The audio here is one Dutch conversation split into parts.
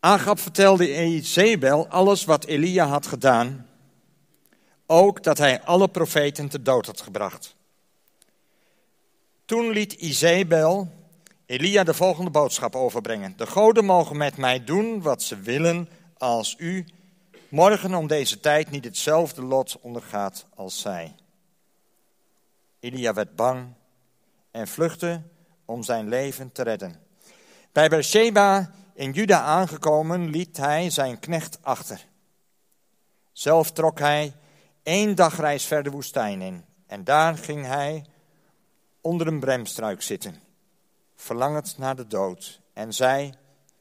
Agab vertelde Izebel alles wat Elia had gedaan. Ook dat hij alle profeten te dood had gebracht. Toen liet Izebel Elia de volgende boodschap overbrengen. De goden mogen met mij doen wat ze willen als u morgen om deze tijd niet hetzelfde lot ondergaat als zij. Elia werd bang en vluchtte om zijn leven te redden. Bij Beersheba in Juda aangekomen liet hij zijn knecht achter. Zelf trok hij één dagreis verder woestijn in en daar ging hij onder een bremstruik zitten, verlangend naar de dood en zei,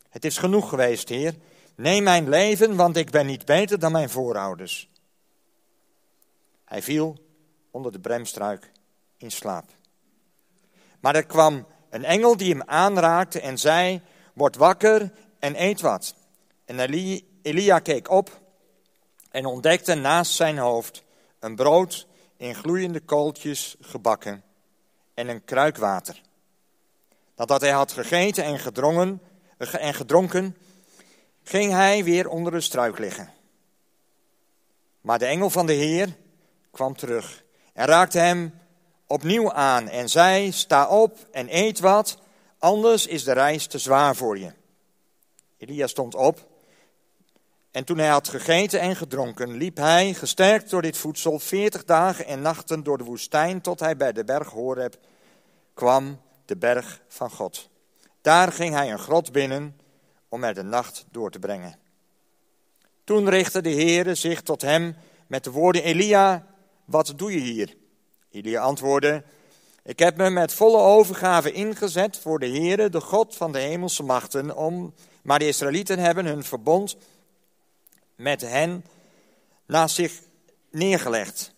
het is genoeg geweest, Heer, neem mijn leven, want ik ben niet beter dan mijn voorouders. Hij viel onder de bremstruik in slaap. Maar er kwam een engel die hem aanraakte en zei, word wakker en eet wat. En Elia keek op en ontdekte naast zijn hoofd een brood in gloeiende kooltjes gebakken en een kruik water. Nadat hij had gegeten en, gedrongen, en gedronken, ging hij weer onder een struik liggen. Maar de engel van de Heer kwam terug en raakte hem opnieuw aan en zei: Sta op en eet wat, anders is de reis te zwaar voor je. Elia stond op en toen hij had gegeten en gedronken, liep hij, gesterkt door dit voedsel, veertig dagen en nachten door de woestijn tot hij bij de berg Horeb kwam, de berg van God. Daar ging hij een grot binnen om er de nacht door te brengen. Toen richtte de Heere zich tot hem met de woorden: Elia, wat doe je hier? Elia antwoordde: Ik heb me met volle overgave ingezet voor de Heere, de God van de hemelse machten, om, maar de Israëlieten hebben hun verbond met hen naast zich neergelegd.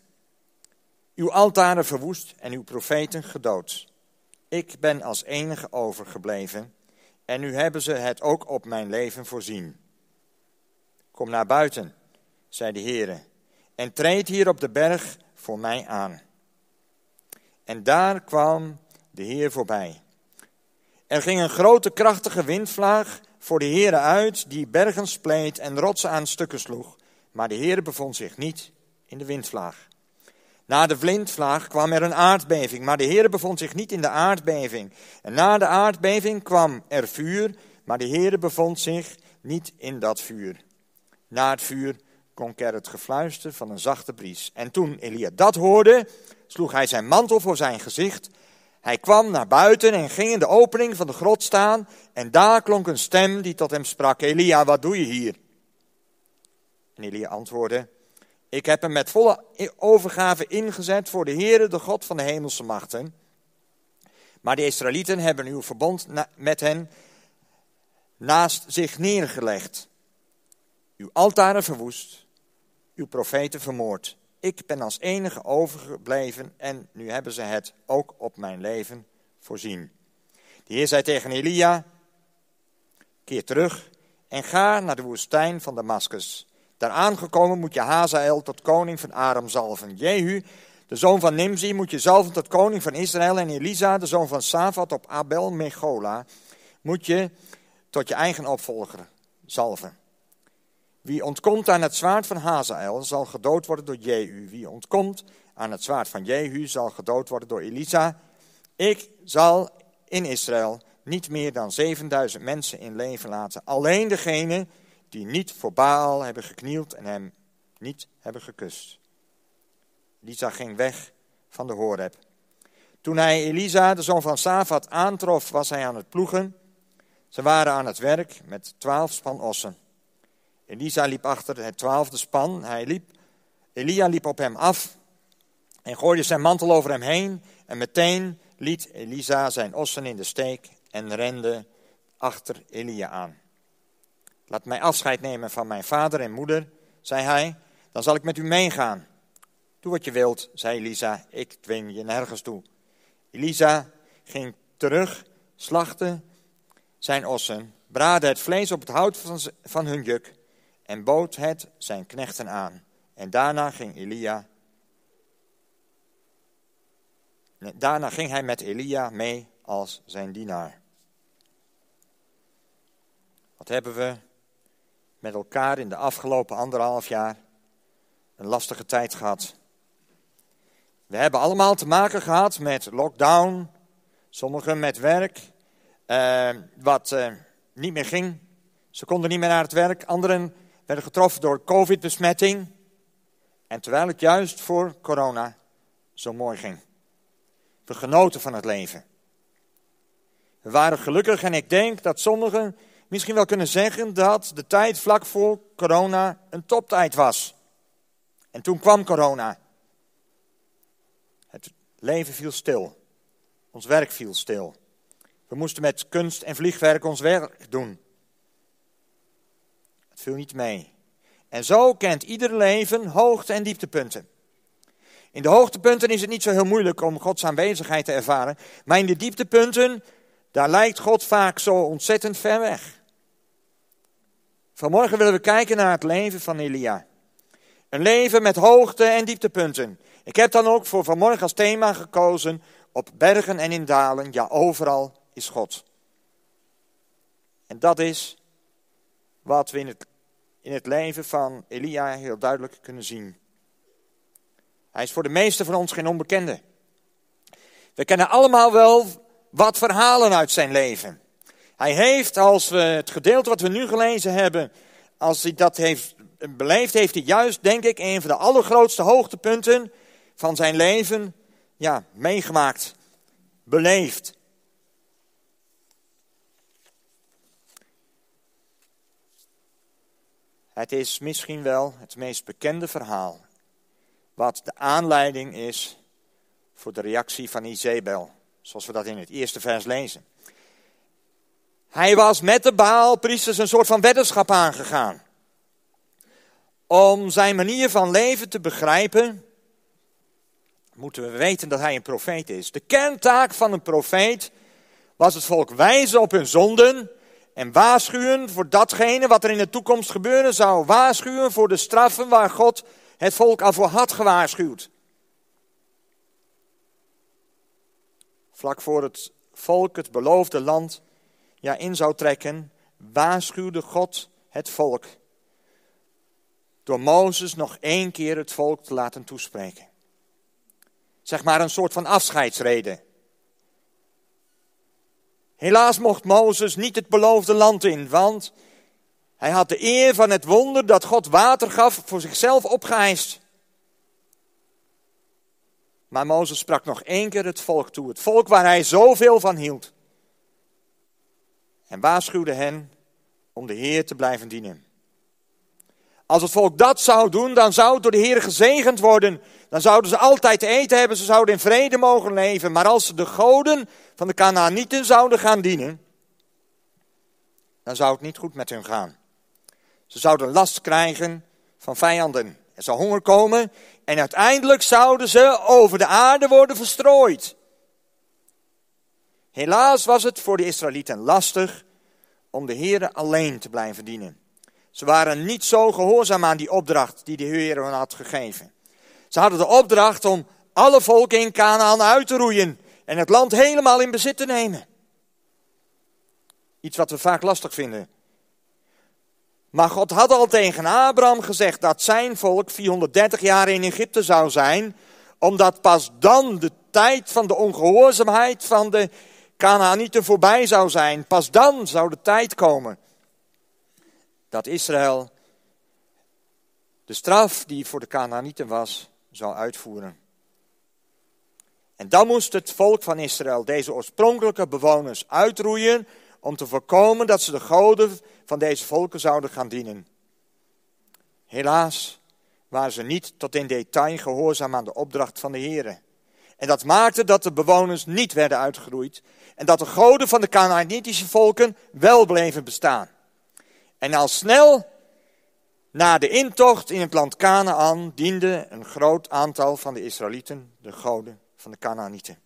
Uw altaren verwoest en uw profeten gedood. Ik ben als enige overgebleven en nu hebben ze het ook op mijn leven voorzien. Kom naar buiten, zei de Heere, en treed hier op de berg voor mij aan. En daar kwam de Heer voorbij. Er ging een grote krachtige windvlaag voor de Heere uit, die bergen spleet en rotsen aan stukken sloeg. Maar de Heere bevond zich niet in de windvlaag. Na de windvlaag kwam er een aardbeving, maar de Heere bevond zich niet in de aardbeving. En na de aardbeving kwam er vuur, maar de Heere bevond zich niet in dat vuur. Na het vuur klonk er het gefluister van een zachte bries. En toen Elia dat hoorde, sloeg hij zijn mantel voor zijn gezicht. Hij kwam naar buiten en ging in de opening van de grot staan. En daar klonk een stem die tot hem sprak: Elia, wat doe je hier? En Elia antwoordde: Ik heb hem met volle overgave ingezet voor de Heere, de God van de hemelse machten. Maar de Israëlieten hebben uw verbond met hen naast zich neergelegd. Uw altaren verwoest, uw profeten vermoord. Ik ben als enige overgebleven en nu hebben ze het ook op mijn leven voorzien. De Heer zei tegen Elia, keer terug en ga naar de woestijn van Damascus. Daar aangekomen moet je Hazael tot koning van Aram zalven. Jehu, de zoon van Nimzi, moet je zalven tot koning van Israël. En Elisa, de zoon van Safat op Abel Mechola, moet je tot je eigen opvolger zalven. Wie ontkomt aan het zwaard van Hazael zal gedood worden door Jehu. Wie ontkomt aan het zwaard van Jehu zal gedood worden door Elisa. Ik zal in Israël niet meer dan 7000 mensen in leven laten. Alleen degene die niet voor Baal hebben geknield en hem niet hebben gekust. Elisa ging weg van de Horeb. Toen hij Elisa, de zoon van Safat, aantrof, was hij aan het ploegen. Ze waren aan het werk met twaalf span ossen. Elisa liep achter het twaalfde span. Hij liep, Elia liep op hem af en gooide zijn mantel over hem heen. En meteen liet Elisa zijn ossen in de steek en rende achter Elia aan. Laat mij afscheid nemen van mijn vader en moeder, zei hij, dan zal ik met u meegaan. Doe wat je wilt, zei Elisa, ik dwing je nergens toe. Elisa ging terug, slachtte zijn ossen, braadde het vlees op het hout van, van hun juk en bood het zijn knechten aan. En daarna ging Elia. Daarna ging hij met Elia mee als zijn dienaar. Wat hebben we met elkaar in de afgelopen anderhalf jaar een lastige tijd gehad. We hebben allemaal te maken gehad met lockdown, sommigen met werk, eh, wat eh, niet meer ging. Ze konden niet meer naar het werk. Anderen werden getroffen door COVID-besmetting. En terwijl het juist voor corona zo mooi ging. We genoten van het leven. We waren gelukkig en ik denk dat sommigen misschien wel kunnen zeggen dat de tijd vlak voor corona een toptijd was. En toen kwam corona. Het leven viel stil. Ons werk viel stil. We moesten met kunst en vliegwerk ons werk doen. Het viel niet mee. En zo kent ieder leven hoogte- en dieptepunten. In de hoogtepunten is het niet zo heel moeilijk om Gods aanwezigheid te ervaren. Maar in de dieptepunten, daar lijkt God vaak zo ontzettend ver weg. Vanmorgen willen we kijken naar het leven van Elia. Een leven met hoogte- en dieptepunten. Ik heb dan ook voor vanmorgen als thema gekozen op bergen en in dalen, ja overal is God. En dat is wat we in het, in het leven van Elia heel duidelijk kunnen zien. Hij is voor de meesten van ons geen onbekende. We kennen allemaal wel wat verhalen uit zijn leven. Hij heeft, als we het gedeelte wat we nu gelezen hebben, als hij dat heeft beleefd, heeft hij juist, denk ik, een van de allergrootste hoogtepunten van zijn leven ja, meegemaakt, beleefd. Het is misschien wel het meest bekende verhaal, wat de aanleiding is voor de reactie van Izebel, zoals we dat in het eerste vers lezen. Hij was met de Baalpriesters een soort van weddenschap aangegaan. Om zijn manier van leven te begrijpen, moeten we weten dat hij een profeet is. De kerntaak van een profeet was het volk wijzen op hun zonden en waarschuwen voor datgene wat er in de toekomst gebeuren zou. Waarschuwen voor de straffen waar God het volk al voor had gewaarschuwd. Vlak voor het volk het beloofde land ja, in zou trekken, waarschuwde God het volk. Door Mozes nog één keer het volk te laten toespreken. Zeg maar een soort van afscheidsreden. Helaas mocht Mozes niet het beloofde land in, want hij had de eer van het wonder dat God water gaf voor zichzelf opgeëist. Maar Mozes sprak nog één keer het volk toe, het volk waar hij zoveel van hield. En waarschuwde hen om de Heer te blijven dienen. Als het volk dat zou doen, dan zou het door de Heer gezegend worden. Dan zouden ze altijd te eten hebben, ze zouden in vrede mogen leven. Maar als ze de goden van de Canaanieten zouden gaan dienen, dan zou het niet goed met hun gaan. Ze zouden last krijgen van vijanden. Er zou honger komen en uiteindelijk zouden ze over de aarde worden verstrooid. Helaas was het voor de Israëlieten lastig om de Heer alleen te blijven dienen. Ze waren niet zo gehoorzaam aan die opdracht die de Heer hen had gegeven. Ze hadden de opdracht om alle volken in Canaan uit te roeien en het land helemaal in bezit te nemen. Iets wat we vaak lastig vinden. Maar God had al tegen Abraham gezegd dat zijn volk 430 jaar in Egypte zou zijn, omdat pas dan de tijd van de ongehoorzaamheid van de Canaanieten voorbij zou zijn. Pas dan zou de tijd komen dat Israël de straf die voor de Canaanieten was, zou uitvoeren. En dan moest het volk van Israël deze oorspronkelijke bewoners uitroeien om te voorkomen dat ze de goden van deze volken zouden gaan dienen. Helaas waren ze niet tot in detail gehoorzaam aan de opdracht van de Heer. En dat maakte dat de bewoners niet werden uitgeroeid en dat de goden van de Canaanitische volken wel bleven bestaan. En al snel na de intocht in het land Canaan diende een groot aantal van de Israëlieten de goden van de Canaanieten.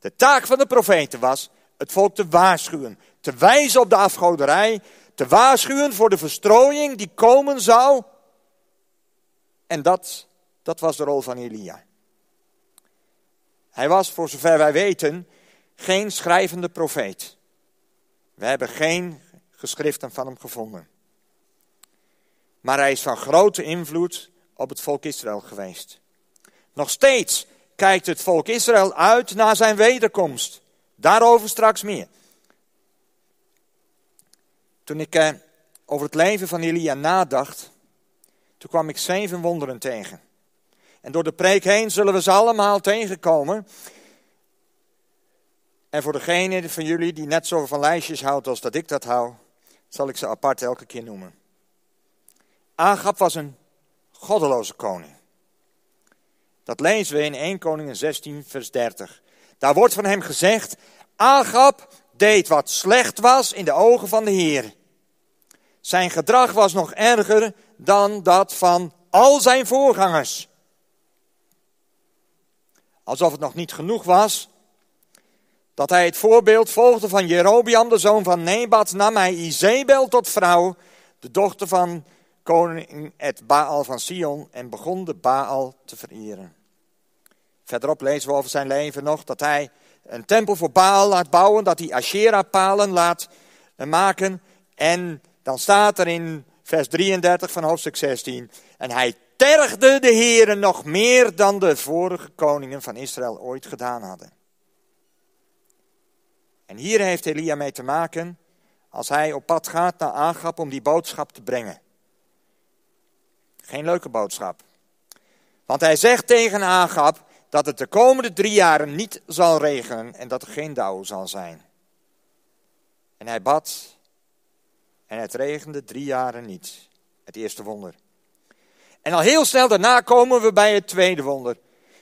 De taak van de profeten was het volk te waarschuwen, te wijzen op de afgoderij, te waarschuwen voor de verstrooiing die komen zou. En dat, dat was de rol van Elia. Hij was, voor zover wij weten, geen schrijvende profeet. We hebben geen geschriften van hem gevonden. Maar hij is van grote invloed op het volk Israël geweest. Nog steeds kijkt het volk Israël uit naar zijn wederkomst. Daarover straks meer. Toen ik eh, over het leven van Elia nadacht, toen kwam ik zeven wonderen tegen. En door de preek heen zullen we ze allemaal tegenkomen. En voor degene van jullie die net zo van lijstjes houdt als dat ik dat hou, zal ik ze apart elke keer noemen. Agab was een goddeloze koning. Dat lezen we in 1 Koningen 16, vers 30. Daar wordt van hem gezegd: Agab deed wat slecht was in de ogen van de Heer. Zijn gedrag was nog erger dan dat van al zijn voorgangers. Alsof het nog niet genoeg was dat hij het voorbeeld volgde van Jerobiam, de zoon van Nebat, nam hij Izebel tot vrouw, de dochter van koning het Baal van Sion, en begon de Baal te vereren. Verderop lezen we over zijn leven nog dat hij een tempel voor Baal laat bouwen, dat hij Asherah-palen laat maken. En dan staat er in vers 33 van hoofdstuk 16, en hij tergde de heren nog meer dan de vorige koningen van Israël ooit gedaan hadden. En hier heeft Elia mee te maken als hij op pad gaat naar Agab om die boodschap te brengen. Geen leuke boodschap. Want hij zegt tegen Agab dat het de komende drie jaren niet zal regenen en dat er geen dauw zal zijn. En hij bad en het regende drie jaren niet. Het eerste wonder. En al heel snel daarna komen we bij het tweede wonder.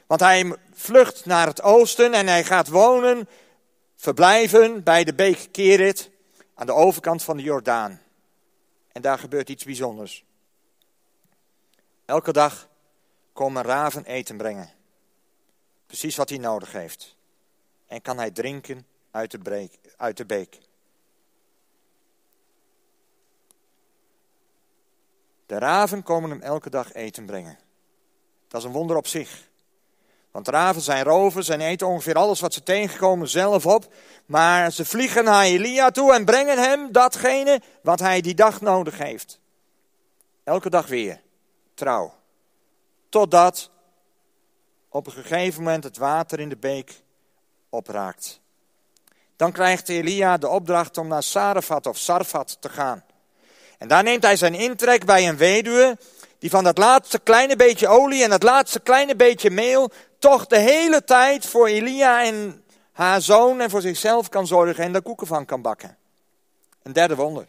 Want hij vlucht naar het oosten en hij gaat wonen verblijven bij de beek Kerit aan de overkant van de Jordaan. En daar gebeurt iets bijzonders. Elke dag komen raven eten brengen. Precies wat hij nodig heeft. En kan hij drinken uit de, breek, uit de beek. De raven komen hem elke dag eten brengen. Dat is een wonder op zich. Want raven zijn rovers en eten ongeveer alles wat ze tegenkomen zelf op. Maar ze vliegen naar Elia toe en brengen hem datgene wat hij die dag nodig heeft. Elke dag weer. Trouw. Totdat op een gegeven moment het water in de beek opraakt. Dan krijgt Elia de opdracht om naar Sarafat of Sarfat te gaan. En daar neemt hij zijn intrek bij een weduwe die van dat laatste kleine beetje olie en dat laatste kleine beetje meel toch de hele tijd voor Elia en haar zoon en voor zichzelf kan zorgen en daar koeken van kan bakken. Een derde wonder.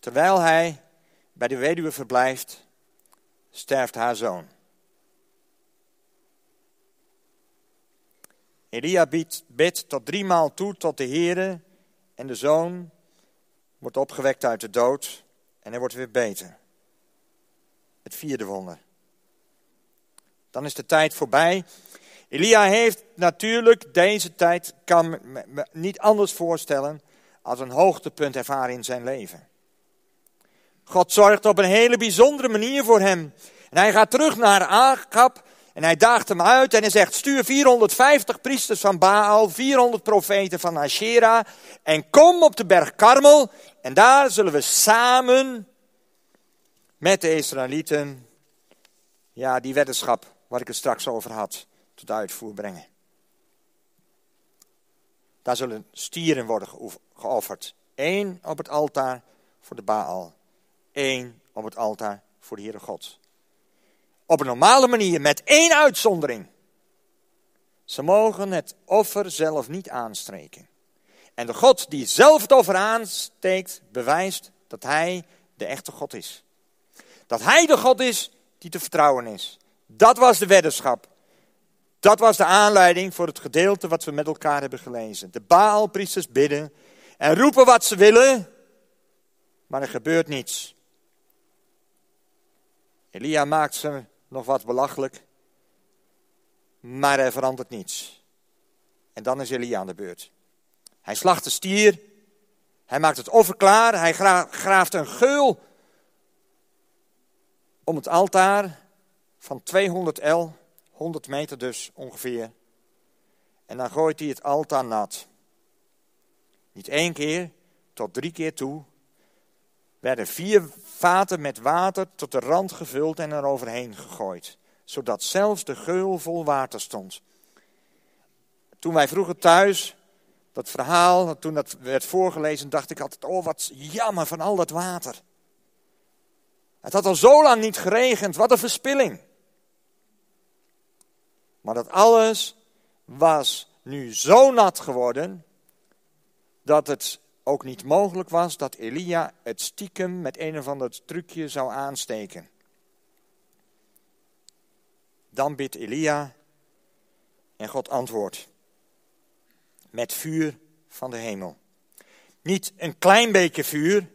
Terwijl hij bij de weduwe verblijft, sterft haar zoon. Elia bidt tot driemaal toe tot de Heere en de zoon wordt opgewekt uit de dood en hij wordt weer beter. Het vierde wonder. Dan is de tijd voorbij. Elia heeft natuurlijk deze tijd, kan me niet anders voorstellen, als een hoogtepunt ervaren in zijn leven. God zorgt op een hele bijzondere manier voor hem. En hij gaat terug naar Agab en hij daagt hem uit en hij zegt, stuur 450 priesters van Baal, 400 profeten van Asherah en kom op de berg Karmel en daar zullen we samen met de Israëlieten, ja, die weddenschap waar ik het straks over had, tot uitvoer brengen. Daar zullen stieren worden geofferd. Eén op het altaar voor de Baal. Eén op het altaar voor de Heere God. Op een normale manier, met één uitzondering. Ze mogen het offer zelf niet aanstreken. En de God die zelf het offer aansteekt, bewijst dat Hij de echte God is. Dat Hij de God is die te vertrouwen is. Dat was de weddenschap. Dat was de aanleiding voor het gedeelte wat we met elkaar hebben gelezen. De Baalpriesters bidden en roepen wat ze willen, maar er gebeurt niets. Elia maakt ze nog wat belachelijk, maar er verandert niets. En dan is Elia aan de beurt. Hij slacht de stier, hij maakt het offer klaar, hij graaft een geul om het altaar van 200 L, 100 meter dus ongeveer. En dan gooit hij het altaar nat. Niet één keer, tot drie keer toe. Werden vier vaten met water tot de rand gevuld en er overheen gegooid, zodat zelfs de geul vol water stond. Toen wij vroeger thuis dat verhaal, toen dat werd voorgelezen, dacht ik altijd: oh wat jammer van al dat water. Het had al zo lang niet geregend, wat een verspilling. Maar dat alles was nu zo nat geworden dat het ook niet mogelijk was dat Elia het stiekem met een of ander trucje zou aansteken. Dan bidt Elia en God antwoordt met vuur van de hemel. Niet een klein beetje vuur,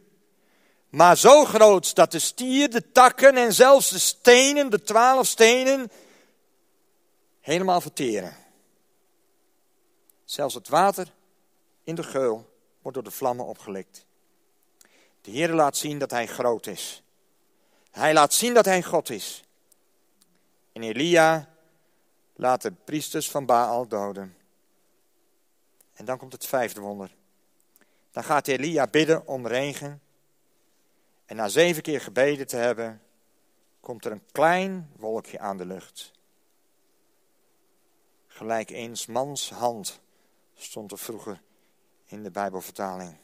maar zo groot dat de stier, de takken en zelfs de stenen, de twaalf stenen, helemaal verteren. Zelfs het water in de geul wordt door de vlammen opgelikt. De Heer laat zien dat Hij groot is. Hij laat zien dat Hij God is. En Elia laat de priesters van Baal doden. En dan komt het vijfde wonder. Dan gaat Elia bidden om regen. En na zeven keer gebeden te hebben, komt er een klein wolkje aan de lucht. Gelijk eens mans hand stond er vroeger in de Bijbelvertaling.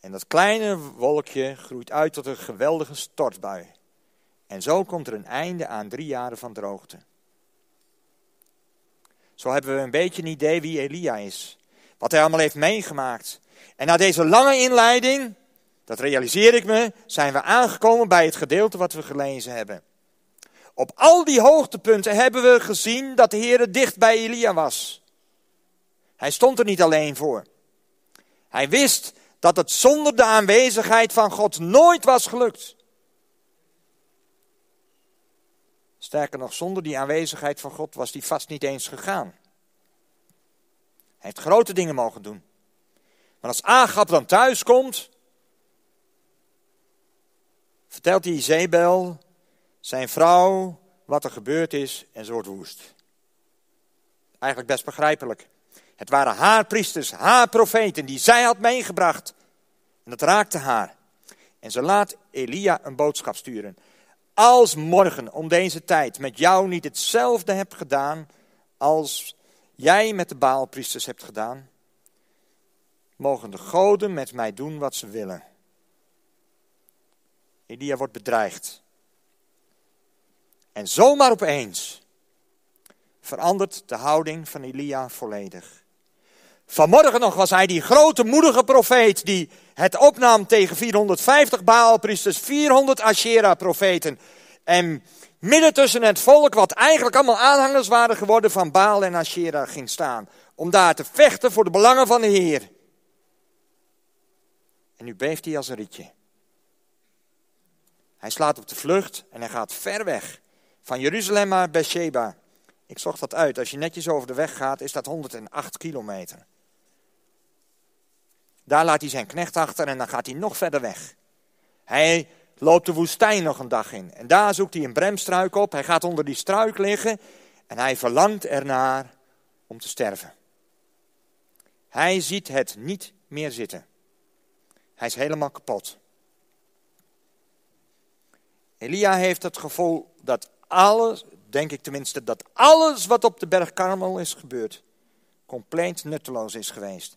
En dat kleine wolkje groeit uit tot een geweldige stortbui. En zo komt er een einde aan drie jaren van droogte. Zo hebben we een beetje een idee wie Elia is. Wat hij allemaal heeft meegemaakt. En na deze lange inleiding, dat realiseer ik me, zijn we aangekomen bij het gedeelte wat we gelezen hebben. Op al die hoogtepunten hebben we gezien dat de Heer dicht bij Elia was. Hij stond er niet alleen voor. Hij wist dat het zonder de aanwezigheid van God nooit was gelukt. Sterker nog, zonder die aanwezigheid van God was hij vast niet eens gegaan. Hij heeft grote dingen mogen doen. Maar als Agap dan thuis komt, vertelt hij Zebel, zijn vrouw, wat er gebeurd is en ze wordt woest. Eigenlijk best begrijpelijk. Het waren haar priesters, haar profeten die zij had meegebracht. En dat raakte haar. En ze laat Elia een boodschap sturen. Als morgen om deze tijd met jou niet hetzelfde hebt gedaan als jij met de Baalpriesters hebt gedaan, mogen de goden met mij doen wat ze willen. Elia wordt bedreigd. En zomaar opeens verandert de houding van Elia volledig. Vanmorgen nog was hij die grote moedige profeet die het opnam tegen 450 Baalpriesters, 400 Asherah-profeten. En midden tussen het volk, wat eigenlijk allemaal aanhangers waren geworden van Baal en Asherah, ging staan. Om daar te vechten voor de belangen van de Heer. En nu beeft hij als een rietje. Hij slaat op de vlucht en hij gaat ver weg. Van Jeruzalem naar Beersheba. Ik zocht dat uit. Als je netjes over de weg gaat, is dat 108 kilometer. Daar laat hij zijn knecht achter en dan gaat hij nog verder weg. Hij loopt de woestijn nog een dag in. En daar zoekt hij een bremstruik op. Hij gaat onder die struik liggen en hij verlangt ernaar om te sterven. Hij ziet het niet meer zitten. Hij is helemaal kapot. Elia heeft het gevoel dat alles, denk ik tenminste, dat alles wat op de berg Karmel is gebeurd, compleet nutteloos is geweest.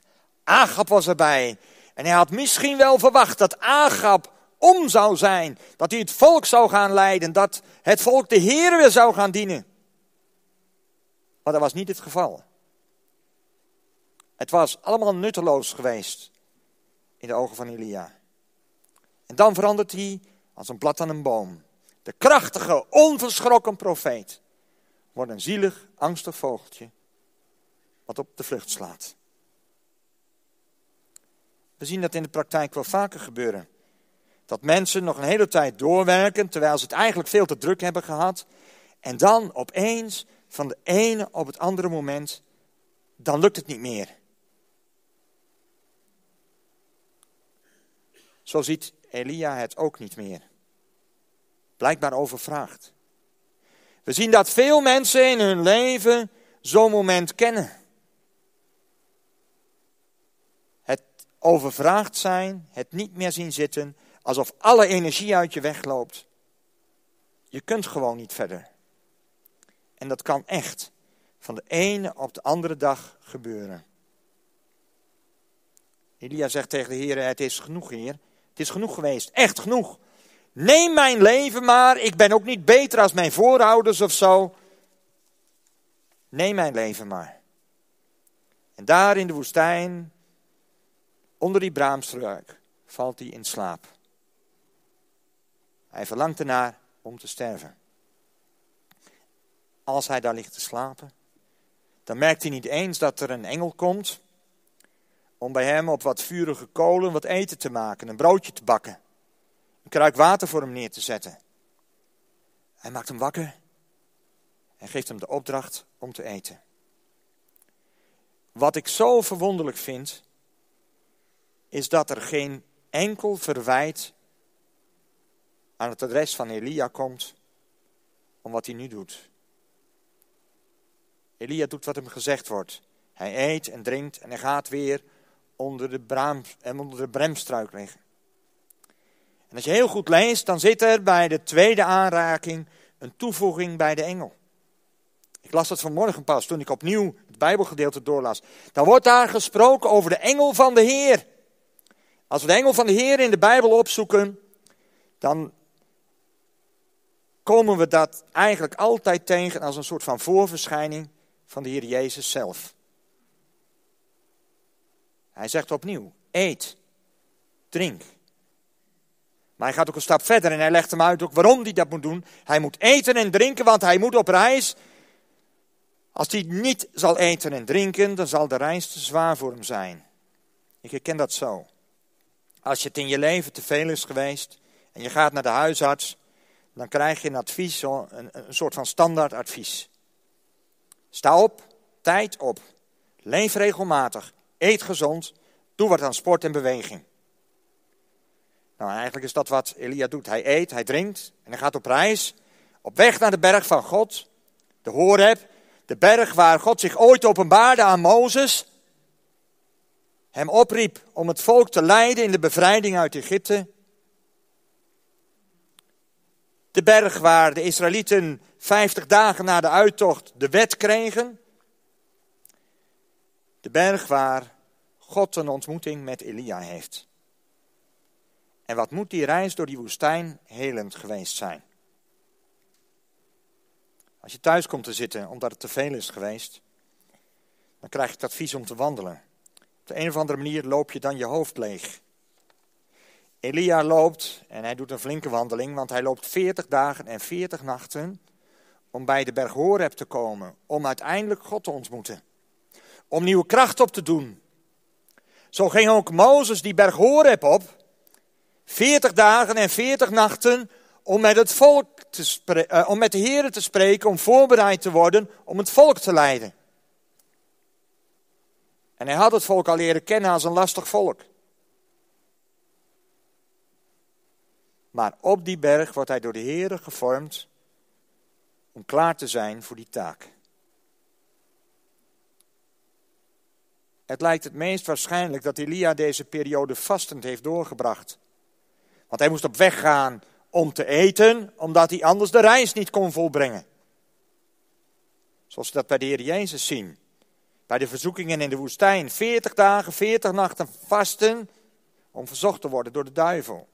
Agap was erbij. En hij had misschien wel verwacht dat Agap om zou zijn. Dat hij het volk zou gaan leiden. Dat het volk de Heer weer zou gaan dienen. Maar dat was niet het geval. Het was allemaal nutteloos geweest in de ogen van Elia. En dan verandert hij als een blad aan een boom. De krachtige, onverschrokken profeet wordt een zielig, angstig vogeltje wat op de vlucht slaat. We zien dat in de praktijk wel vaker gebeuren. Dat mensen nog een hele tijd doorwerken terwijl ze het eigenlijk veel te druk hebben gehad. En dan opeens, van de ene op het andere moment, dan lukt het niet meer. Zo ziet Elia het ook niet meer. Blijkbaar overvraagd. We zien dat veel mensen in hun leven zo'n moment kennen. Overvraagd zijn, het niet meer zien zitten, alsof alle energie uit je wegloopt. Je kunt gewoon niet verder. En dat kan echt van de ene op de andere dag gebeuren. Elia zegt tegen de Heer: Het is genoeg, Heer. Het is genoeg geweest. Echt genoeg. Neem mijn leven maar. Ik ben ook niet beter als mijn voorouders of zo. Neem mijn leven maar. En daar in de woestijn, onder die braamstruik, valt hij in slaap. Hij verlangt ernaar om te sterven. Als hij daar ligt te slapen, dan merkt hij niet eens dat er een engel komt om bij hem op wat vurige kolen wat eten te maken, een broodje te bakken, een kruik water voor hem neer te zetten. Hij maakt hem wakker en geeft hem de opdracht om te eten. Wat ik zo verwonderlijk vind, is dat er geen enkel verwijt aan het adres van Elia komt om wat hij nu doet. Elia doet wat hem gezegd wordt. Hij eet en drinkt en hij gaat weer onder de, braam, en onder de bremstruik liggen. En als je heel goed leest, dan zit er bij de tweede aanraking een toevoeging bij de engel. Ik las dat vanmorgen pas toen ik opnieuw het Bijbelgedeelte doorlas. Dan wordt daar gesproken over de engel van de Heer. Als we de engel van de Heer in de Bijbel opzoeken, dan komen we dat eigenlijk altijd tegen als een soort van voorverschijning van de Heer Jezus zelf. Hij zegt opnieuw: eet, drink. Maar hij gaat ook een stap verder en hij legt hem uit ook waarom hij dat moet doen. Hij moet eten en drinken, want hij moet op reis. Als hij niet zal eten en drinken, dan zal de reis te zwaar voor hem zijn. Ik herken dat zo. Als je het in je leven te veel is geweest en je gaat naar de huisarts, dan krijg je een advies, een, een soort van standaard advies. Sta op, tijd op, leef regelmatig, eet gezond, doe wat aan sport en beweging. Nou, eigenlijk is dat wat Elia doet. Hij eet, hij drinkt en hij gaat op reis, op weg naar de berg van God, de Horeb, de berg waar God zich ooit openbaarde aan Mozes, hem opriep om het volk te leiden in de bevrijding uit Egypte. De berg waar de Israëlieten 50 dagen na de uittocht de wet kregen. De berg waar God een ontmoeting met Elia heeft. En wat moet die reis door die woestijn helend geweest zijn? Als je thuis komt te zitten omdat het te veel is geweest, dan krijg je het advies om te wandelen. Op de een of andere manier loop je dan je hoofd leeg. Elia loopt, en hij doet een flinke wandeling, want hij loopt 40 dagen en 40 nachten om bij de berg Horeb te komen, om uiteindelijk God te ontmoeten. Om nieuwe kracht op te doen. Zo ging ook Mozes die berg Horeb op, 40 dagen en 40 nachten, om met, het volk te uh, om met de Heeren te spreken, om voorbereid te worden om het volk te leiden. En hij had het volk al leren kennen als een lastig volk. Maar op die berg wordt hij door de Heeren gevormd om klaar te zijn voor die taak. Het lijkt het meest waarschijnlijk dat Elia deze periode vastend heeft doorgebracht. Want hij moest op weg gaan om te eten, omdat hij anders de reis niet kon volbrengen. Zoals we dat bij de Heer Jezus zien. Bij de verzoekingen in de woestijn. 40 dagen, 40 nachten vasten om verzocht te worden door de duivel.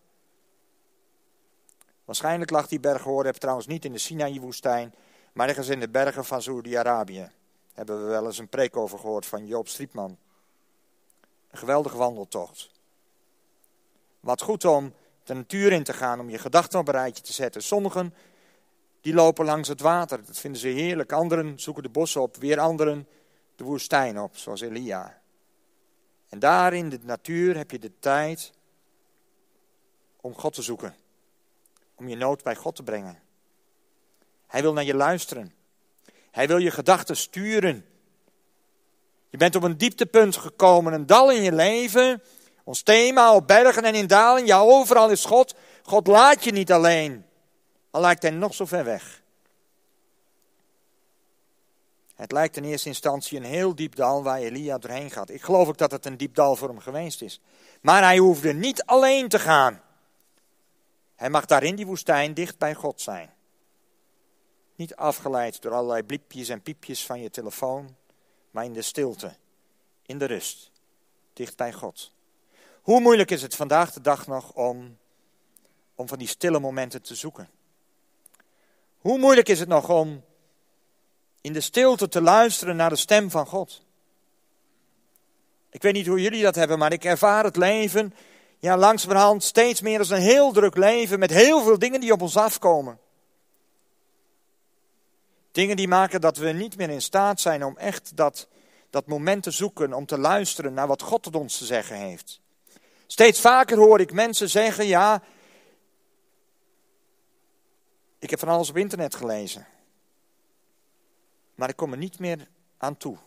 Waarschijnlijk lag die berg Horeb trouwens niet in de Sinaï-woestijn, maar ergens in de bergen van Saudi-Arabië. Hebben we wel eens een preek over gehoord van Joop Striepman. Een geweldige wandeltocht. Wat goed om de natuur in te gaan, om je gedachten op een rijtje te zetten. Sommigen die lopen langs het water, dat vinden ze heerlijk. Anderen zoeken de bossen op, weer anderen de woestijn op, zoals Elia. En daar in de natuur heb je de tijd om God te zoeken om je nood bij God te brengen. Hij wil naar je luisteren. Hij wil je gedachten sturen. Je bent op een dieptepunt gekomen, een dal in je leven. Ons thema op bergen en in dalen, ja overal is God. God laat je niet alleen, al lijkt hij nog zo ver weg. Het lijkt in eerste instantie een heel diep dal waar Elia doorheen gaat. Ik geloof ook dat het een diep dal voor hem geweest is. Maar hij hoefde niet alleen te gaan. Hij mag daar in die woestijn dicht bij God zijn. Niet afgeleid door allerlei bliepjes en piepjes van je telefoon, maar in de stilte, in de rust, dicht bij God. Hoe moeilijk is het vandaag de dag nog om, om van die stille momenten te zoeken? Hoe moeilijk is het nog om in de stilte te luisteren naar de stem van God? Ik weet niet hoe jullie dat hebben, maar ik ervaar het leven ja, langzamerhand steeds meer als een heel druk leven met heel veel dingen die op ons afkomen. Dingen die maken dat we niet meer in staat zijn om echt dat, dat moment te zoeken, om te luisteren naar wat God tot ons te zeggen heeft. Steeds vaker hoor ik mensen zeggen, ja, ik heb van alles op internet gelezen. Maar ik kom er niet meer aan toe.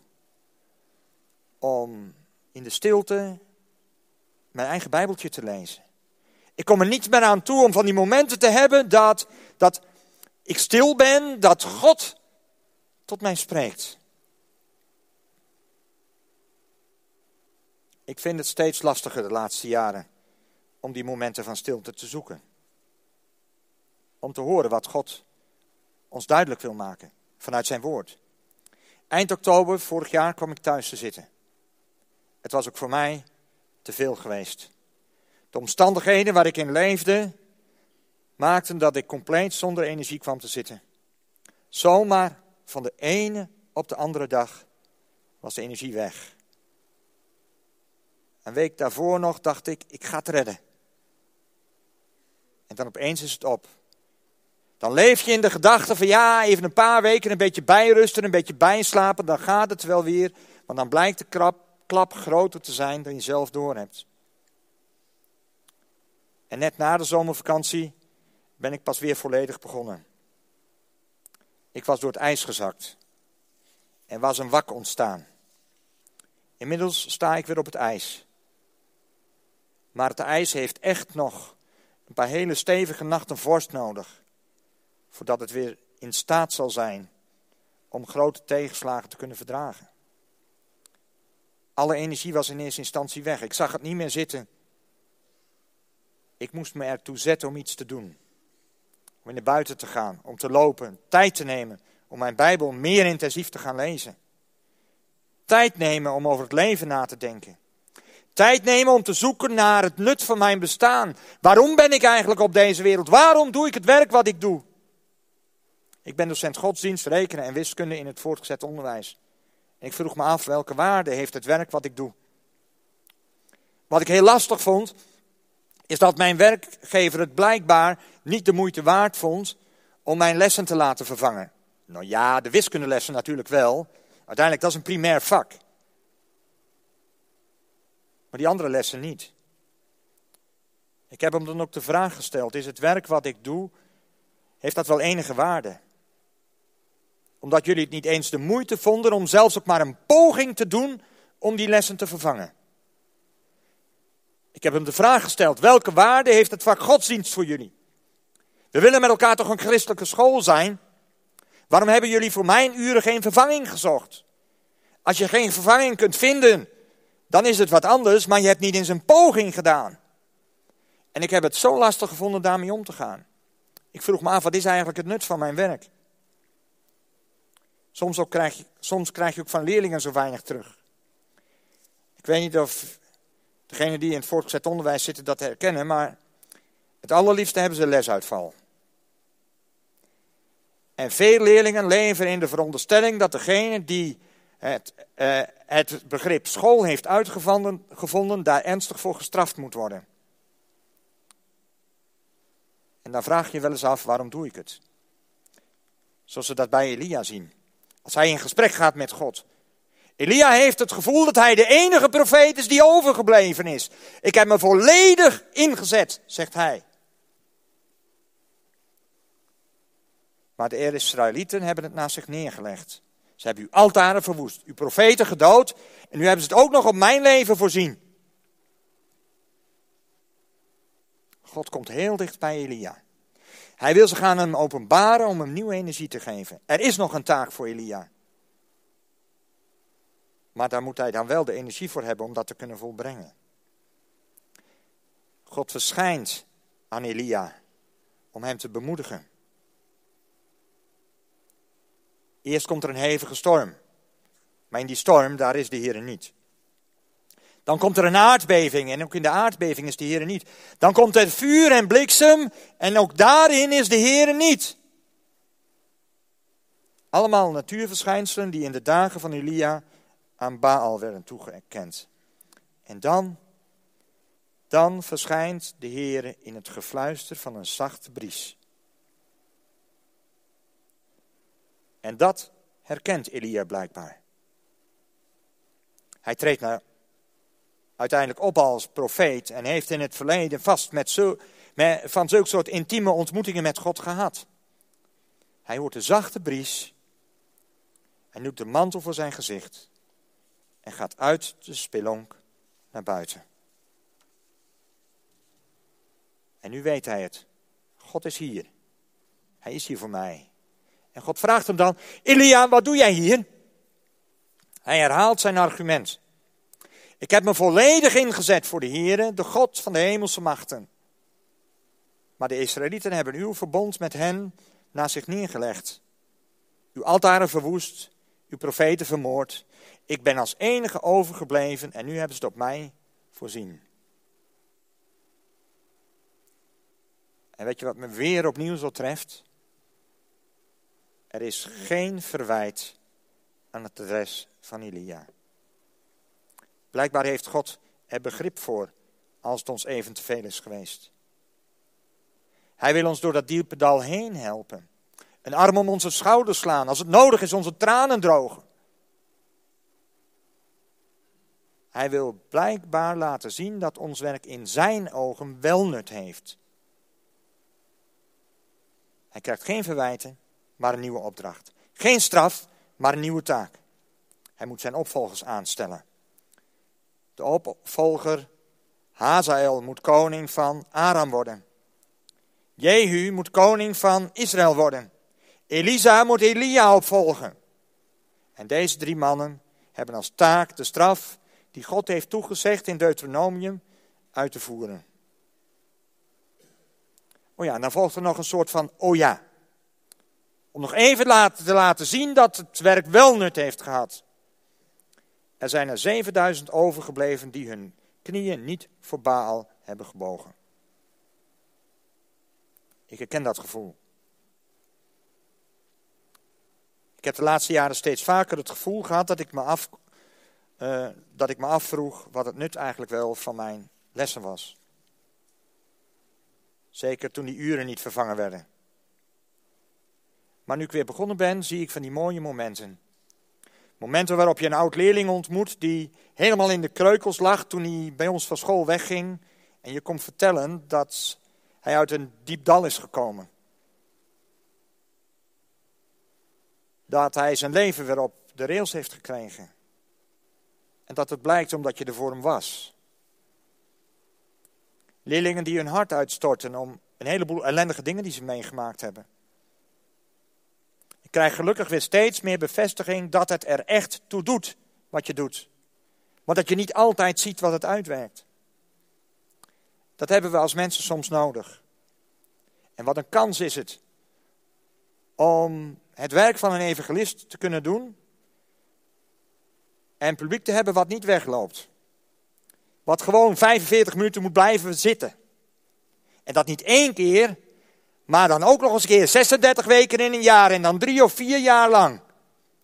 Om in de stilte mijn eigen Bijbeltje te lezen. Ik kom er niet meer aan toe om van die momenten te hebben dat, dat ik stil ben, dat God tot mij spreekt. Ik vind het steeds lastiger de laatste jaren om die momenten van stilte te zoeken. Om te horen wat God ons duidelijk wil maken vanuit zijn woord. Eind oktober vorig jaar kwam ik thuis te zitten. Het was ook voor mij te veel geweest. De omstandigheden waar ik in leefde maakten dat ik compleet zonder energie kwam te zitten. Zomaar van de ene op de andere dag was de energie weg. Een week daarvoor nog dacht ik, ik ga het redden. En dan opeens is het op. Dan leef je in de gedachte van ja, even een paar weken een beetje bijrusten, een beetje bijslapen, dan gaat het wel weer. Want dan blijkt de klap groter te zijn dan je zelf doorhebt. En net na de zomervakantie ben ik pas weer volledig begonnen. Ik was door het ijs gezakt. Er was een wak ontstaan. Inmiddels sta ik weer op het ijs. Maar het ijs heeft echt nog een paar hele stevige nachten vorst nodig. Voordat het weer in staat zal zijn om grote tegenslagen te kunnen verdragen. Alle energie was in eerste instantie weg. Ik zag het niet meer zitten. Ik moest me ertoe zetten om iets te doen. Om naar buiten te gaan, om te lopen, tijd te nemen om mijn Bijbel meer intensief te gaan lezen. Tijd nemen om over het leven na te denken. Tijd nemen om te zoeken naar het nut van mijn bestaan. Waarom ben ik eigenlijk op deze wereld? Waarom doe ik het werk wat ik doe? Ik ben docent godsdienst, rekenen en wiskunde in het voortgezet onderwijs. En ik vroeg me af welke waarde heeft het werk wat ik doe. Wat ik heel lastig vond, is dat mijn werkgever het blijkbaar niet de moeite waard vond om mijn lessen te laten vervangen. Nou ja, de wiskundelessen natuurlijk wel. Uiteindelijk, dat is een primair vak. Maar die andere lessen niet. Ik heb hem dan ook de vraag gesteld: is het werk wat ik doe, heeft dat wel enige waarde? Omdat jullie het niet eens de moeite vonden om zelfs ook maar een poging te doen om die lessen te vervangen. Ik heb hem de vraag gesteld: welke waarde heeft het vak godsdienst voor jullie? We willen met elkaar toch een christelijke school zijn? Waarom hebben jullie voor mijn uren geen vervanging gezocht? Als je geen vervanging kunt vinden, dan is het wat anders, maar je hebt niet eens een poging gedaan. En ik heb het zo lastig gevonden daarmee om te gaan. Ik vroeg me af, wat is eigenlijk het nut van mijn werk? Soms, ook krijg, je, soms krijg je ook van leerlingen zo weinig terug. Ik weet niet of degenen die in het voortgezet onderwijs zitten dat herkennen, maar het allerliefste hebben ze lesuitval. En veel leerlingen leven in de veronderstelling dat degene die het, uh, het begrip school heeft uitgevonden, gevonden, daar ernstig voor gestraft moet worden. En dan vraag je je wel eens af, waarom doe ik het? Zoals we dat bij Elia zien. Als hij in gesprek gaat met God. Elia heeft het gevoel dat hij de enige profeet is die overgebleven is. Ik heb me volledig ingezet, zegt hij. Maar de Israëlieten hebben het naast zich neergelegd. Ze hebben uw altaren verwoest, uw profeten gedood en nu hebben ze het ook nog op mijn leven voorzien. God komt heel dicht bij Elia. Hij wil zich aan hem openbaren om hem nieuwe energie te geven. Er is nog een taak voor Elia. Maar daar moet hij dan wel de energie voor hebben om dat te kunnen volbrengen. God verschijnt aan Elia om hem te bemoedigen. Eerst komt er een hevige storm. Maar in die storm, daar is de Heer niet. Dan komt er een aardbeving en ook in de aardbeving is de Heer niet. Dan komt er vuur en bliksem en ook daarin is de Heer niet. Allemaal natuurverschijnselen die in de dagen van Elia aan Baal werden toegekend. En dan, dan verschijnt de Heer in het gefluister van een zachte bries. En dat herkent Elia blijkbaar. Hij treedt naar, uiteindelijk op als profeet en heeft in het verleden vast met zo, met, van zulke soort intieme ontmoetingen met God gehad. Hij hoort de zachte bries en doet de mantel voor zijn gezicht en gaat uit de spelonk naar buiten. En nu weet hij het. God is hier. Hij is hier voor mij. En God vraagt hem dan: Elia, wat doe jij hier? Hij herhaalt zijn argument. Ik heb me volledig ingezet voor de Heere, de God van de hemelse machten. Maar de Israëlieten hebben uw verbond met hen naar zich neergelegd. Uw altaren verwoest, uw profeten vermoord. Ik ben als enige overgebleven en nu hebben ze het op mij voorzien. En weet je wat me weer opnieuw zo treft? Er is geen verwijt aan het adres van Elia. Blijkbaar heeft God er begrip voor als het ons even te veel is geweest. Hij wil ons door dat diepe dal heen helpen. Een arm om onze schouders slaan. Als het nodig is, onze tranen drogen. Hij wil blijkbaar laten zien dat ons werk in zijn ogen wel nut heeft. Hij krijgt geen verwijten, maar een nieuwe opdracht. Geen straf, maar een nieuwe taak. Hij moet zijn opvolgers aanstellen. Opvolger Hazael moet koning van Aram worden. Jehu moet koning van Israël worden. Elisa moet Elia opvolgen. En deze drie mannen hebben als taak de straf die God heeft toegezegd in Deuteronomium uit te voeren. Oh ja, dan volgt er nog een soort van oh ja. Om nog even te laten zien dat het werk wel nut heeft gehad. Er zijn er 7000 overgebleven die hun knieën niet voor Baal hebben gebogen. Ik herken dat gevoel. Ik heb de laatste jaren steeds vaker het gevoel gehad dat ik me, af, uh, dat ik me afvroeg wat het nut eigenlijk wel van mijn lessen was. Zeker toen die uren niet vervangen werden. Maar nu ik weer begonnen ben, zie ik van die mooie momenten. Momenten waarop je een oud leerling ontmoet die helemaal in de kreukels lag toen hij bij ons van school wegging. En je komt vertellen dat hij uit een diep dal is gekomen. Dat hij zijn leven weer op de rails heeft gekregen. En dat het blijkt omdat je er voor hem was. Leerlingen die hun hart uitstorten om een heleboel ellendige dingen die ze meegemaakt hebben. Krijg gelukkig weer steeds meer bevestiging dat het er echt toe doet wat je doet. Maar dat je niet altijd ziet wat het uitwerkt. Dat hebben we als mensen soms nodig. En wat een kans is het om het werk van een evangelist te kunnen doen en publiek te hebben wat niet wegloopt. Wat gewoon 45 minuten moet blijven zitten. En dat niet één keer, maar dan ook nog eens een keer 36 weken in een jaar en dan drie of vier jaar lang.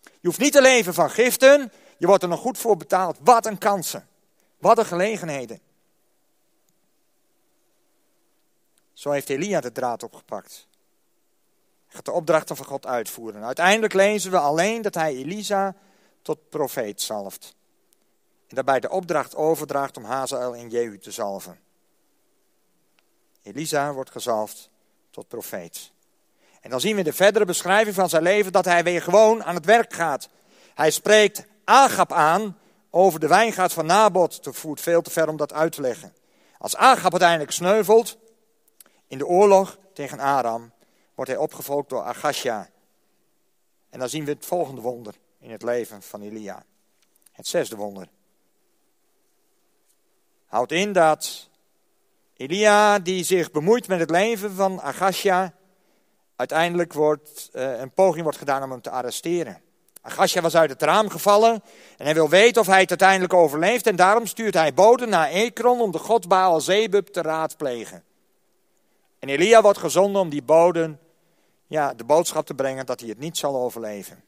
Je hoeft niet te leven van giften, je wordt er nog goed voor betaald. Wat een kansen. Wat een gelegenheden. Zo heeft Elia de draad opgepakt. Hij gaat de opdrachten van God uitvoeren. Uiteindelijk lezen we alleen dat hij Elisa tot profeet zalft. En daarbij de opdracht overdraagt om Hazael en Jehu te zalven. Elisa wordt gezalfd tot profeet. En dan zien we in de verdere beschrijving van zijn leven dat hij weer gewoon aan het werk gaat. Hij spreekt Agap aan over de wijngaard van Nabot. Het voert veel te ver om dat uit te leggen. Als Agap uiteindelijk sneuvelt in de oorlog tegen Aram, wordt hij opgevolgd door Agasja. En dan zien we het volgende wonder in het leven van Elia. Het zesde wonder. Houdt in dat Elia, die zich bemoeit met het leven van Agasja, uiteindelijk wordt, uh, een poging wordt gedaan om hem te arresteren. Agasja was uit het raam gevallen en hij wil weten of hij het uiteindelijk overleeft. En daarom stuurt hij boden naar Ekron om de god Baal Zebub te raadplegen. En Elia wordt gezonden om die boden ja, de boodschap te brengen dat hij het niet zal overleven.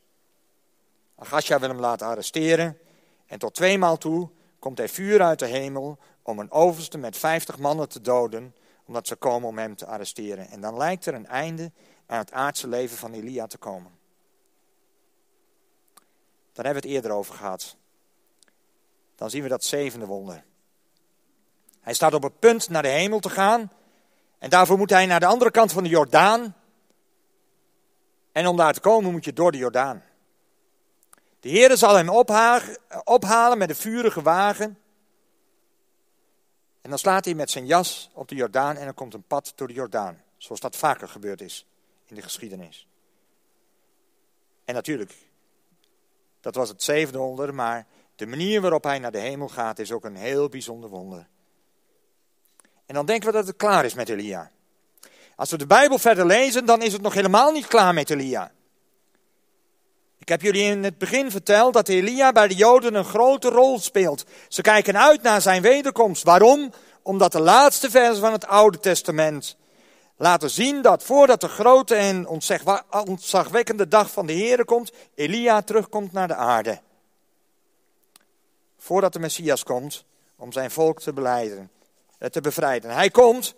Agasja wil hem laten arresteren en tot tweemaal toe komt hij vuur uit de hemel om een overste met vijftig mannen te doden, omdat ze komen om hem te arresteren. En dan lijkt er een einde aan het aardse leven van Elia te komen. Daar hebben we het eerder over gehad. Dan zien we dat zevende wonder. Hij staat op het punt naar de hemel te gaan. En daarvoor moet hij naar de andere kant van de Jordaan. En om daar te komen moet je door de Jordaan. De Heer zal hem ophalen met een vurige wagen. En dan slaat hij met zijn jas op de Jordaan en er komt een pad door de Jordaan. Zoals dat vaker gebeurd is in de geschiedenis. En natuurlijk, dat was het zevende wonder, maar de manier waarop hij naar de hemel gaat is ook een heel bijzonder wonder. En dan denken we dat het klaar is met Elia. Als we de Bijbel verder lezen, dan is het nog helemaal niet klaar met Elia. Ik heb jullie in het begin verteld dat Elia bij de Joden een grote rol speelt. Ze kijken uit naar zijn wederkomst. Waarom? Omdat de laatste versen van het Oude Testament laten zien dat voordat de grote en ontzagwekkende dag van de Heer komt, Elia terugkomt naar de aarde. Voordat de Messias komt om zijn volk te, beleiden, eh, te bevrijden. Hij komt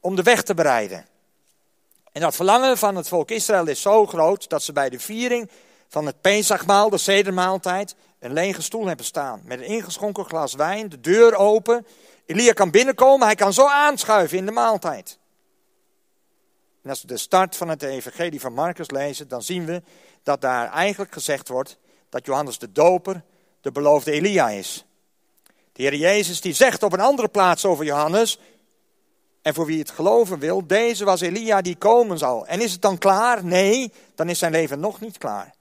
om de weg te bereiden. En dat verlangen van het volk Israël is zo groot dat ze bij de viering van het Pesachmaal, de sedermaaltijd, een lege stoel hebben staan. Met een ingeschonken glas wijn, de deur open. Elia kan binnenkomen, hij kan zo aanschuiven in de maaltijd. En als we de start van het evangelie van Marcus lezen, dan zien we dat daar eigenlijk gezegd wordt dat Johannes de Doper de beloofde Elia is. De Heer Jezus die zegt op een andere plaats over Johannes, en voor wie het geloven wil, deze was Elia die komen zal. En is het dan klaar? Nee, dan is zijn leven nog niet klaar.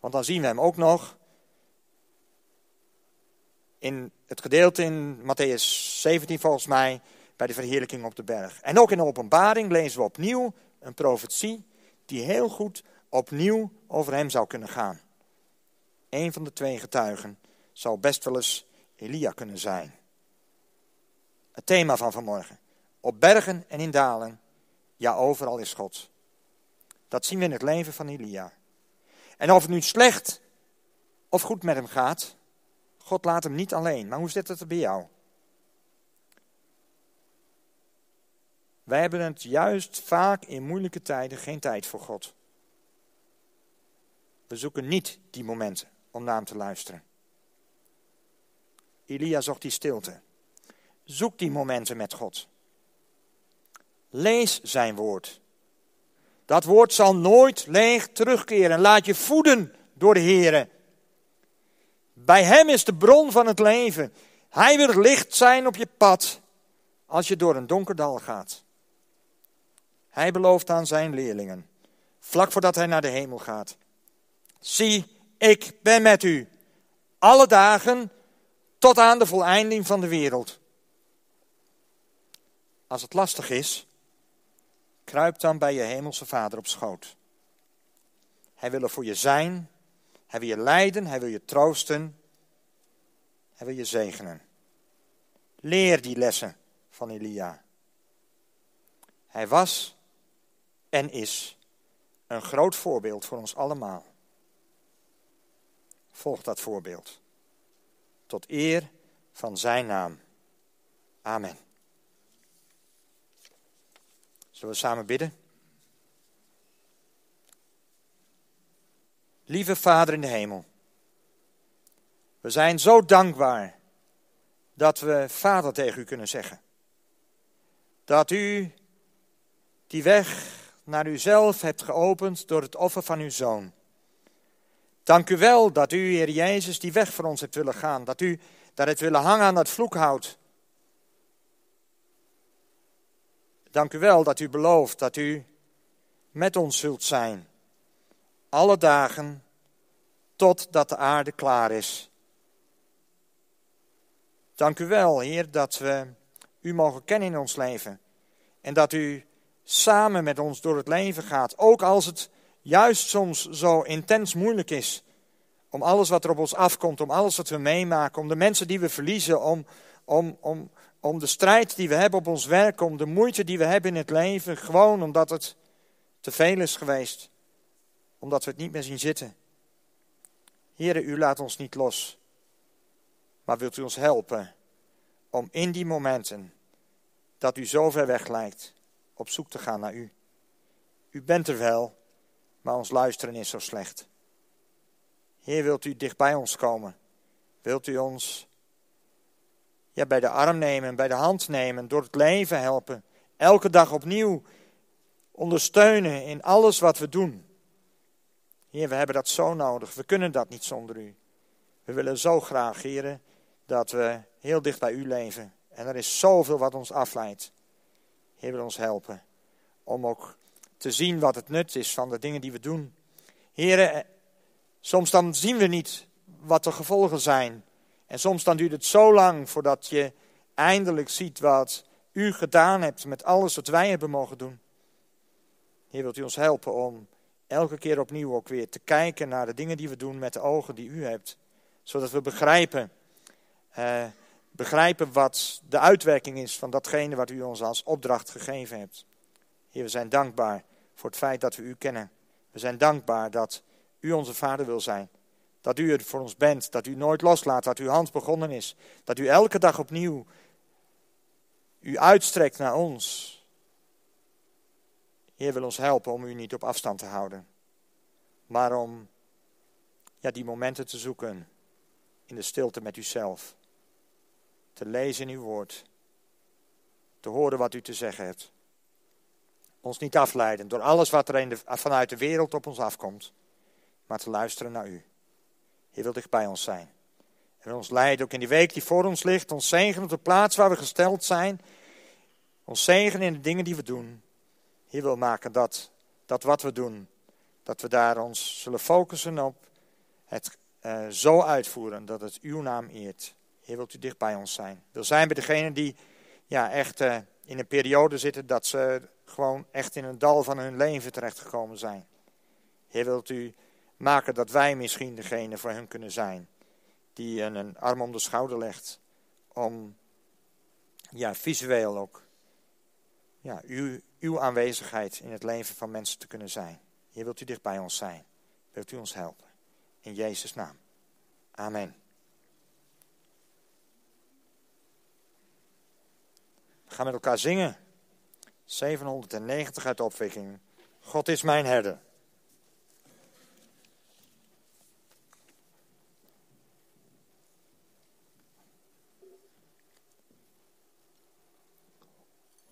Want dan zien we hem ook nog in het gedeelte in Matthäus 17 volgens mij, bij de verheerlijking op de berg. En ook in de openbaring lezen we opnieuw een profetie die heel goed opnieuw over hem zou kunnen gaan. Een van de twee getuigen zou best wel eens Elia kunnen zijn. Het thema van vanmorgen. Op bergen en in dalen, ja overal is God. Dat zien we in het leven van Elia. En of het nu slecht of goed met hem gaat, God laat hem niet alleen. Maar hoe zit het er bij jou? Wij hebben het juist vaak in moeilijke tijden geen tijd voor God. We zoeken niet die momenten om naar hem te luisteren. Elia zocht die stilte. Zoek die momenten met God. Lees zijn woord. Dat woord zal nooit leeg terugkeren. Laat je voeden door de Heer. Bij Hem is de bron van het leven. Hij wil licht zijn op je pad als je door een donker dal gaat. Hij belooft aan zijn leerlingen, vlak voordat hij naar de hemel gaat. Zie, ik ben met u, alle dagen tot aan de voleinding van de wereld. Als het lastig is, kruip dan bij je hemelse vader op schoot. Hij wil er voor je zijn, hij wil je leiden, hij wil je troosten, hij wil je zegenen. Leer die lessen van Elia. Hij was en is een groot voorbeeld voor ons allemaal. Volg dat voorbeeld. Tot eer van zijn naam. Amen. Zullen we samen bidden? Lieve Vader in de hemel, we zijn zo dankbaar dat we Vader tegen u kunnen zeggen. Dat u die weg naar uzelf hebt geopend door het offer van uw zoon. Dank u wel dat u, Heer Jezus, die weg voor ons hebt willen gaan. Dat u dat het willen hangen aan dat vloekhout. Dank u wel dat u belooft dat u met ons zult zijn. Alle dagen totdat de aarde klaar is. Dank u wel, Heer, dat we u mogen kennen in ons leven. En dat u samen met ons door het leven gaat. Ook als het juist soms zo intens moeilijk is. Om alles wat er op ons afkomt, om alles wat we meemaken, om de mensen die we verliezen, om, om, om, om de strijd die we hebben op ons werk, om de moeite die we hebben in het leven. Gewoon omdat het te veel is geweest. Omdat we het niet meer zien zitten. Heren, u laat ons niet los. Maar wilt u ons helpen om in die momenten dat u zo ver weg lijkt, op zoek te gaan naar u. U bent er wel, maar ons luisteren is zo slecht. Heer, wilt u dicht bij ons komen? Wilt u ons ja, bij de arm nemen, bij de hand nemen, door het leven helpen? Elke dag opnieuw ondersteunen in alles wat we doen. Heer, we hebben dat zo nodig. We kunnen dat niet zonder u. We willen zo graag, heren, dat we heel dicht bij u leven. En er is zoveel wat ons afleidt. Heer, wil ons helpen om ook te zien wat het nut is van de dingen die we doen. Heren, eh, soms dan zien we niet wat de gevolgen zijn. En soms dan duurt het zo lang voordat je eindelijk ziet wat u gedaan hebt met alles wat wij hebben mogen doen. Heer, wilt u ons helpen om elke keer opnieuw ook weer te kijken naar de dingen die we doen met de ogen die u hebt. Zodat we begrijpen eh, begrijpen wat de uitwerking is van datgene wat u ons als opdracht gegeven hebt. Heer, we zijn dankbaar voor het feit dat we u kennen. We zijn dankbaar dat u onze vader wil zijn. Dat u er voor ons bent, dat u nooit loslaat, dat uw hand begonnen is. Dat u elke dag opnieuw u uitstrekt naar ons. Heer wil ons helpen om u niet op afstand te houden. Maar om ja, die momenten te zoeken in de stilte met uzelf te lezen in uw woord, te horen wat u te zeggen hebt. Ons niet afleiden door alles wat er in de, vanuit de wereld op ons afkomt, maar te luisteren naar u. Heer wil dicht bij ons zijn. En ons leiden ook in die week die voor ons ligt, ons zegen op de plaats waar we gesteld zijn, ons zegen in de dingen die we doen. Heer wil maken dat, dat wat we doen, dat we daar ons zullen focussen op het uh, zo uitvoeren dat het uw naam eert. Heer, wilt u dicht bij ons zijn. Wil zijn bij degenen die ja, echt uh, in een periode zitten dat ze gewoon echt in een dal van hun leven terechtgekomen zijn. Heer, wilt u maken dat wij misschien degene voor hen kunnen zijn. Die een arm om de schouder legt. Om ja, visueel ook ja, uw, uw aanwezigheid in het leven van mensen te kunnen zijn. Heer, wilt u dicht bij ons zijn. Wilt u ons helpen. In Jezus' naam. Amen. We gaan met elkaar zingen. 790 uit de opwekking. God is mijn herder.